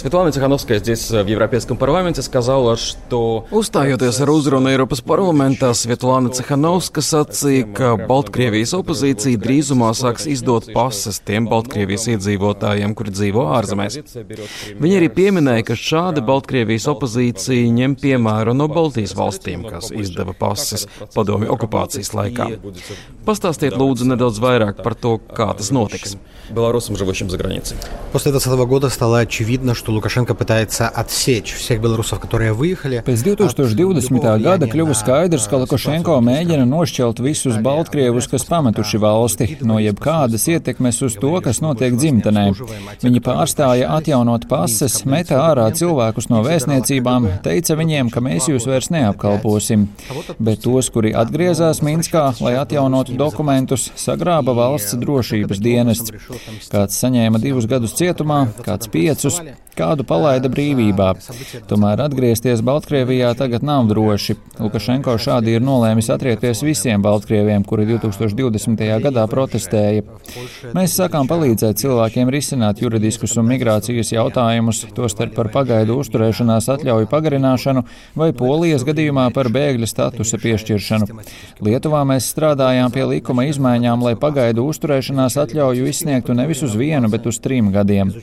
Светлана Тихановская здесь в Европейском парламенте сказала, что... Uzstājoties ar uzrunu Eiropas parlamentā, Svetlana Cihanovska sacīja, ka Baltkrievijas opozīcija drīzumā sāks izdot pases tiem Baltkrievijas iedzīvotājiem, kuri dzīvo ārzemēs. Viņa arī pieminēja, ka šādi Baltkrievijas opozīcija ņem piemēru no Baltijas valstīm, kas izdeva pases padomju okupācijas laikā. Pastāstiet lūdzu nedaudz vairāk par to, kā tas notiks. Белорусам, живущим за границей. После 2020 года стало очевидно, что Лукашенко пытается отсечь всех белорусов, которые выехали. Pēc 2020. gada kļuva skaidrs, ka Lukašenko mēģina nošķelt visus Baltkrievus, kas pametuši valsti, no jebkādas ietekmes uz to, kas notiek dzimtenē. Viņi pārstāja atjaunot pases, meta ārā cilvēkus no vēstniecībām, teica viņiem, ka mēs jūs vairs neapkalposim. Bet tos, kuri atgriezās Minskā, lai atjaunotu dokumentus, sagrāba valsts drošības dienests. Kāds saņēma divus gadus cietumā, kāds piecus, kādu palaida brīvībā. Tomēr atgriezties Baltkrievijā tagad nav droši. Lukašenko šādi ir nolēmis atriepties visiem Baltkrieviem, kuri 2020. gadā protestēja. Mēs sākām palīdzēt cilvēkiem risināt juridiskus un migrācijas jautājumus, tostarp par pagaidu uzturēšanās atļauju pagarināšanu vai Polijas gadījumā par bēgļa statusa piešķiršanu. Lietuvā mēs strādājām pie likuma izmaiņām, lai pagaidu uzturēšanās atļauju izsniegtu nevis uz vienu, bet uz trim gadiem.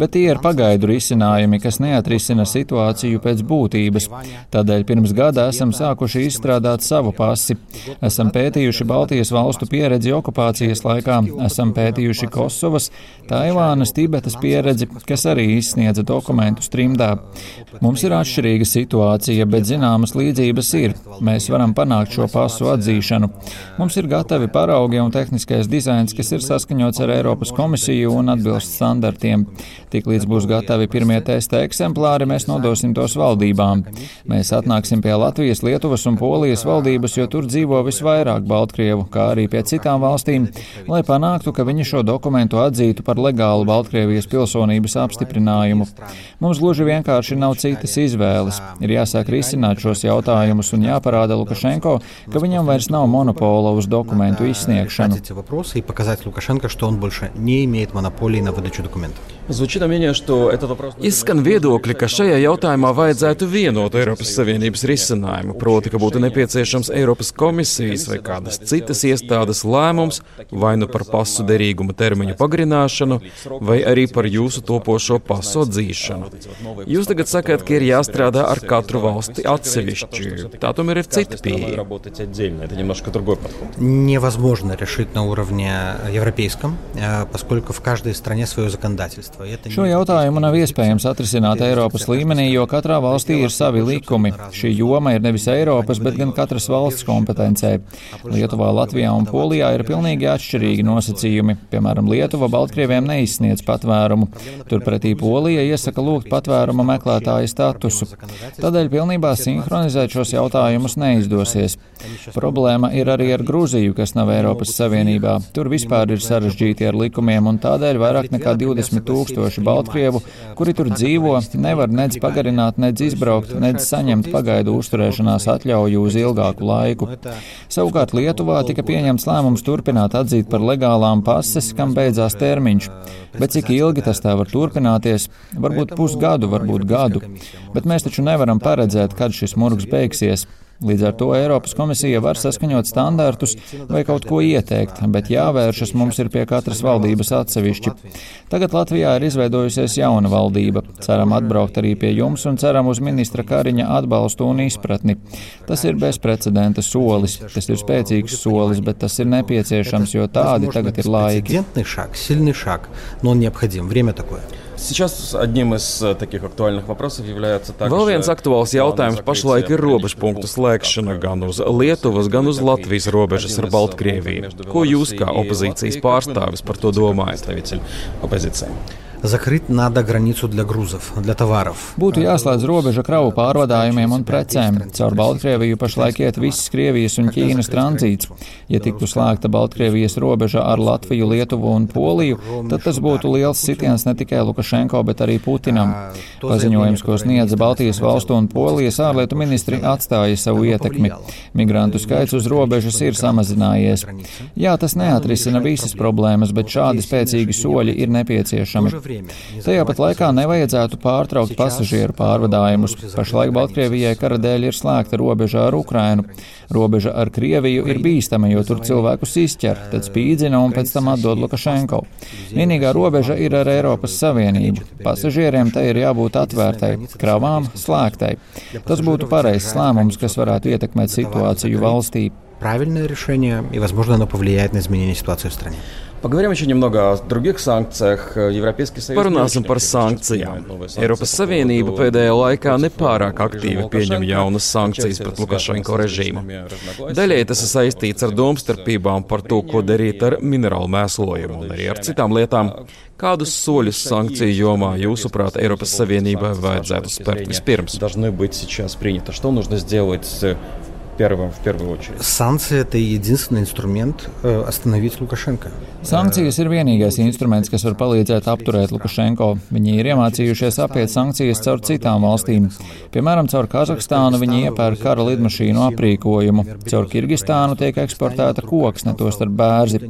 Bet tie ir pagaidu risinājumi, kas neatrisina situāciju pēc būtības. Tādēļ pirms gada esam sākuši izstrādāt savu pasi. Esam pētījuši Baltijas valstu pieredzi okupācijas laikā, esam pētījuši Kosovas, Taivānas, Tibetas pieredzi, kas arī izsniedza dokumentus trimdā. Mums ir atšķirīga situācija, bet zināmas līdzības ir. Mēs varam panākt šo pasu atzīšanu. Mums ir gatavi paraugi un tehniskais dizains, kas ir saskaņots ar Eiropas komisiju un atbilst standartiem. Tiklīdz būs gatavi pirmie testa eksemplāri, mēs nodosim tos valdībām. Mēs atnāksim pie Latvijas, Lietuvas un Polijas valdības, jo tur dzīvo visvairāk Baltkrievu, kā arī pie citām valstīm, lai panāktu, ka viņi šo dokumentu atzītu par legālu Baltkrievijas pilsonības apstiprinājumu. Mums gluži vienkārši nav citas izvēles. Ir jāsāk risināt šos jautājumus un jāparāda Lukašenko, ka viņam vairs nav monopola uz dokumentu izsniegšanu. Лукашенко, что он больше не имеет монополии на выдачу документов. Звучит мнение, что этот вопрос... Izskan viedokļi, ka šajā jautājumā vajadzētu vienotu Eiropas Savienības risinājumu, proti, ka būtu nepieciešams Eiropas komisijas vai kādas citas iestādes lēmums vai nu par pasu derīguma termiņu pagarināšanu, vai arī par jūsu topošo pasu atzīšanu. Jūs tagad sakat, ka ir jāstrādā ar katru valsti atsevišķi. Tā tomēr ir cita pieeja. Невозможно решить на уровне европейском, поскольку в каждой стране свое законодательство. Šo jautājumu nav iespējams atrisināt Eiropas līmenī, jo katrā valstī ir savi likumi. Šī joma ir nevis Eiropas, bet gan katras valsts kompetencē. Lietuvā, Latvijā un Polijā ir pilnīgi atšķirīgi nosacījumi. Piemēram, Lietuva Baltkrieviem neizsniedz patvērumu. Turpretī Polija iesaka lūgt patvēruma meklētāja statusu. Tādēļ pilnībā sinhronizēt šos jautājumus neizdosies. Problēma ir arī ar Grūziju, kas nav Eiropas Savienībā. Tur vispār ir sarežģīti ar likumiem, un tādēļ vairāk nekā 20 tūkstoši Baltkrievu, kuri tur dzīvo, nevar nedz pagarināt, nedz izbraukt, nedz saņemt pagaidu uzturēšanās atļauju uz ilgāku laiku. Savukārt Lietuvā tika pieņemts lēmums turpināt atzīt par legālām pases, kam beidzās termiņš. Bet cik ilgi tas tā var turpināties? Varbūt pusgadu, varbūt gadu. Bet mēs taču nevaram paredzēt, kad šis murgs beigsies. Līdz ar to Eiropas komisija var saskaņot standārtus vai kaut ko ieteikt, bet jāvēršas mums ir pie katras valdības atsevišķi. Tagad Latvijā ir izveidojusies jauna valdība. Ceram atbraukt arī pie jums un ceram uz ministra Kariņa atbalstu un izpratni. Tas ir bezprecedenta solis. Tas ir spēcīgs solis, bet tas ir nepieciešams, jo tādi tagad ir laiki. Сейчас одним из таких актуальных вопросов является также... Vēl viens aktuāls jautājums pašlaik ir robežpunktu slēgšana gan uz Lietuvas, gan uz Latvijas robežas ar Baltkrieviju. Ko jūs kā opozīcijas pārstāvis par to domājat? Закрыть надо границу для грузов, для товаров. Būtu jāslēdz robeža kravu pārvadājumiem un precēm. Caur Baltkrieviju pašlaik iet viss Krievijas un Ķīnas tranzīts. Ja tiktu slēgta Baltkrievijas robeža ar Latviju, Lietuvu un Poliju, tad tas būtu liels sitiens ne tikai Lukašenko, bet arī Putinam. Paziņojums, ko sniedza Baltijas valstu un Polijas ārlietu ministri, atstāja savu ietekmi. Migrantu skaits uz robežas ir samazinājies. Jā, tas neatrisina visas problēmas, bet šādi spēcīgi soļi ir nepieciešami. Tajā pat laikā nevajadzētu pārtraukt pasažieru pārvadājumus. Pašlaik Baltkrievijai kara dēļ ir slēgta robeža ar Ukrainu. Robeža ar Krieviju ir bīstama, jo tur cilvēkus izķer, tad spīdzina un pēc tam atdod Lukašenko. Vienīgā robeža ir ar Eiropas Savienību. Pasažieriem tai ir jābūt atvērtai, kravām slēgtai. Tas būtu pareizs lēmums, kas varētu ietekmēt situāciju valstī. Правильное решение, и, возможно, оно повлияет на изменение ситуации в стране. Pagarām еще немного о других санкциях. Европейский Союз Parunāsim par sankcijām. Eiropas Savienība pēdējā laikā nepārāk aktīvi pieņem jaunas sankcijas pret Lukašenko režīmu. Daļai tas ir saistīts ar domstarpībām par to, ko darīt ar minerālu mēslojumu un arī ar citām lietām. Kādus soļus sankciju jomā, jūsuprāt, Eiropas Savienībai vajadzētu spērt vispirms? первым, в первую очередь. Санкции – это единственный инструмент э, остановить Лукашенко. Sankcijas ir vienīgais instruments, kas var palīdzēt apturēt Lukašenko. Viņi ir iemācījušies apiet sankcijas caur citām valstīm. Piemēram, caur Kazahstānu viņi iepērk kara lidmašīnu aprīkojumu. Caur Kirgistānu tiek eksportēta koksne, tostarp bērzi.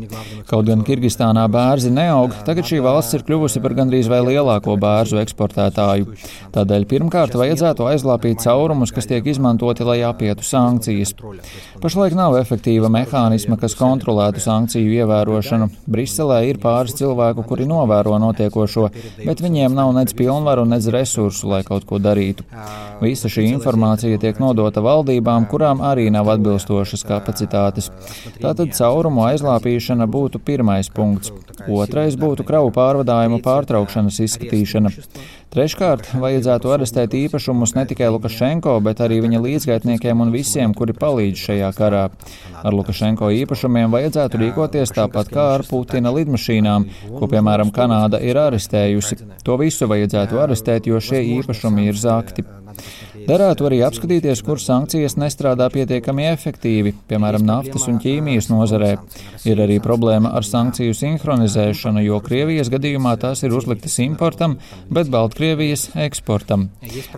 Kaut gan Kirgistānā bērzi neaug, tagad šī valsts ir kļuvusi par gandrīz vai lielāko bērzu eksportētāju. Tādēļ pirmkārt vajadzētu aizlāpīt caurumus, kas tiek izmantoti, lai apietu sankcijas sankcijas. Pašlaik nav efektīva mehānisma, kas kontrolētu sankciju ievērošanu. Briselē ir pāris cilvēku, kuri novēro notiekošo, bet viņiem nav nec pilnvaru, nec resursu, lai kaut ko darītu. Visa šī informācija tiek nodota valdībām, kurām arī nav atbilstošas kapacitātes. Tātad caurumu aizlāpīšana būtu pirmais punkts. Otrais būtu kravu pārvadājumu pārtraukšanas izskatīšana. Treškārt, vajadzētu arestēt īpašumus ne tikai Lukašenko, bet arī viņa līdzgaitniekiem un visiem, kuri palīdz šajā karā. Ar Lukašenko īpašumiem vajadzētu rīkoties tāpat kā ar Putina lidmašīnām, ko, piemēram, Kanāda ir arestējusi. To visu vajadzētu arestēt, jo šie īpašumi ir zakti. Darētu arī apskatīties, kur sankcijas nestrādā pietiekami efektīvi, piemēram, naftas un ķīmijas nozarē. Ir arī problēma ar sankciju sinhronizēšanu, jo Krievijas gadījumā tās ir uzliktas importam, bet Baltkrievijas eksportam.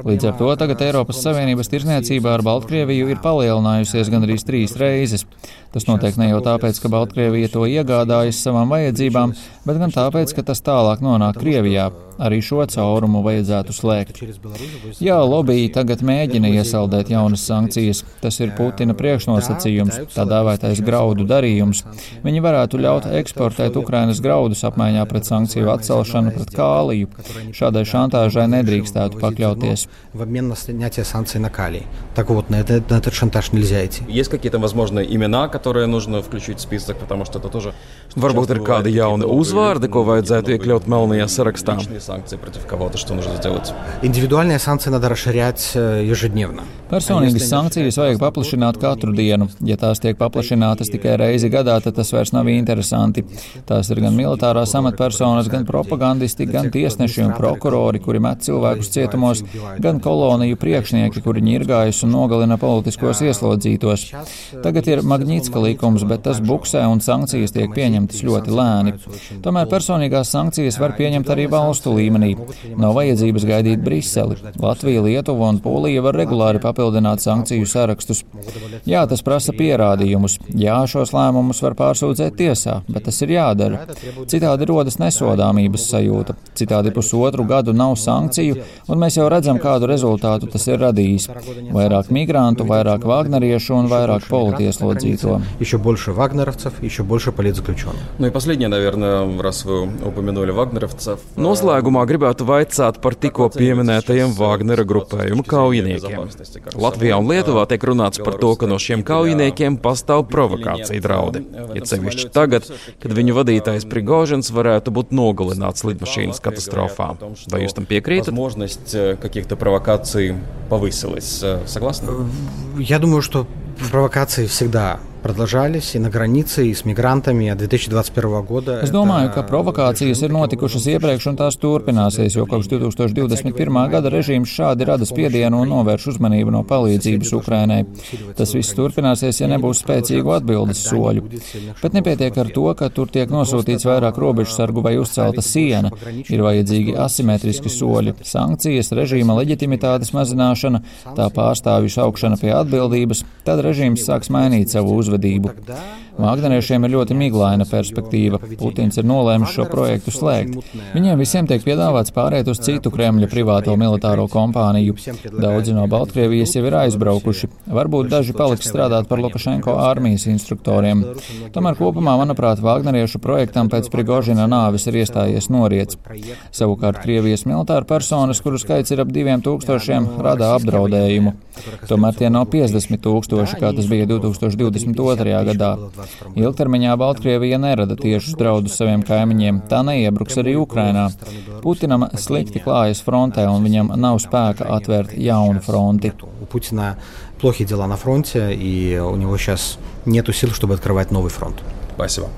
Līdz ar to tagad Eiropas Savienības tirzniecība ar Baltkrieviju ir palielinājusies gandrīz trīs reizes. Tas notiek ne jau tāpēc, ka Baltkrievija to iegādājas savām vajadzībām, bet gan tāpēc, ka tas tālāk nonāk Krievijā. Arī šo caurumu vajadzētu slēgt. Jā, lobby tagad mēģina iesaldēt jaunas sankcijas. Tas ir Putina priekšnosacījums, tā dēvētais graudu darījums. Viņi varētu ļaut eksportēt Ukrainas graudus apmaiņā pret sankciju atcelšanu pret kāliju. Šādai šantāžai nedrīkstētu pakļauties. Так вот, на, это, на этот шантаж нельзя идти. Есть какие-то возможные имена, которые нужно включить в список, потому что это тоже... Varbūt ir kādi jauni uzvārdi, ko vajadzētu iekļaut melnajā sarakstā. Индивидуальные санкции надо расширять ежедневно. Personīgas sankcijas vajag paplašināt katru dienu. Ja tās tiek paplašinātas tikai reizi gadā, tad tas vairs nav interesanti. Tās ir gan militārās amatpersonas, gan propagandisti, gan tiesneši un prokurori, kuri met cilvēkus cietumos, gan koloniju priekšnieki, kuri ņirgājas un nogalina politiskos ieslodzītos. Tagad ir Magnītska likums, bet tas buksē un sankcijas tiek pieņemtas ļoti lēni. Tomēr personīgās sankcijas var pieņemt arī valstu līmenī. Nav vajadzības gaidīt Briseli. Latvija, Lietuva un Polija var regulāri papildināt papildināt sankciju sarakstus. Jā, tas prasa pierādījumus. Jā, šos lēmumus var pārsūdzēt tiesā, bet tas ir jādara. Citādi rodas nesodāmības sajūta. Citādi pusotru gadu nav sankciju, un mēs jau redzam, kādu rezultātu tas ir radījis. Vairāk migrantu, vairāk vagneriešu un vairāk politieslodzīto. Nu, и последнее, наверное, раз вы упомянули вагнеровцев. Noslēgumā gribētu vaicāt par tikko pieminētajiem Wagnera grupējuma kaujiniekiem. Latvijā un Lietuvā tiek runāts par to, ka no šiem kaujiniekiem pastāv provokācija draudi. Ja sevišķi tagad, kad viņu vadītājs Prigožins varētu būt nogalināts lidmašīnas katastrofā. Vai jūs tam piekrītat? каких-то провокаций повысилась. Согласны? Я думаю, что провокации всегда продолжались и на границе, и с мигрантами от 2021 года. Es domāju, ka provokācijas ir notikušas iepriekš un tās turpināsies, jo kopš 2021. gada režīms šādi rada spiedienu un novērš uzmanību no palīdzības Ukrainai. Tas viss turpināsies, ja nebūs spēcīgu atbildes soļu. Bet nepietiek ar to, ka tur tiek nosūtīts vairāk robežsargu vai uzcelta siena. Ir vajadzīgi asimetriski soļi - sankcijas, režīma leģitimitātes mazināšana, tā pārstāvju saukšana pie atbildības, tad režīms sāks mainīt savu uzvedību uzvedību. Vāgneriešiem ir ļoti miglaina perspektīva. Putins ir nolēmis šo projektu slēgt. Viņiem visiem tiek piedāvāts pāriet uz citu Kremļa privāto militāro kompāniju. Daudzi no Baltkrievijas jau ir aizbraukuši. Varbūt daži paliks strādāt par Lukašenko armijas instruktoriem. Tomēr kopumā, manuprāt, Vāgneriešu projektam pēc Prigožina nāves ir iestājies noriets. Savukārt Krievijas militāra personas, kuru skaits ir ap diviem tūkstošiem, rada apdraudējumu. Tomēr tie nav 50 tūkstoši, kā tas bija 2022. gadā. Ilgtermiņā Baltkrievija nerada tiešus draudus saviem kaimiņiem, tā neiebruks arī Ukrainā. Putinam slikti klājas frontē, un viņam nav spēka atvērt jaunu fronti. Путина плохие дела на фронте, и у него сейчас нет сил, чтобы открывать новый фронт. Спасибо.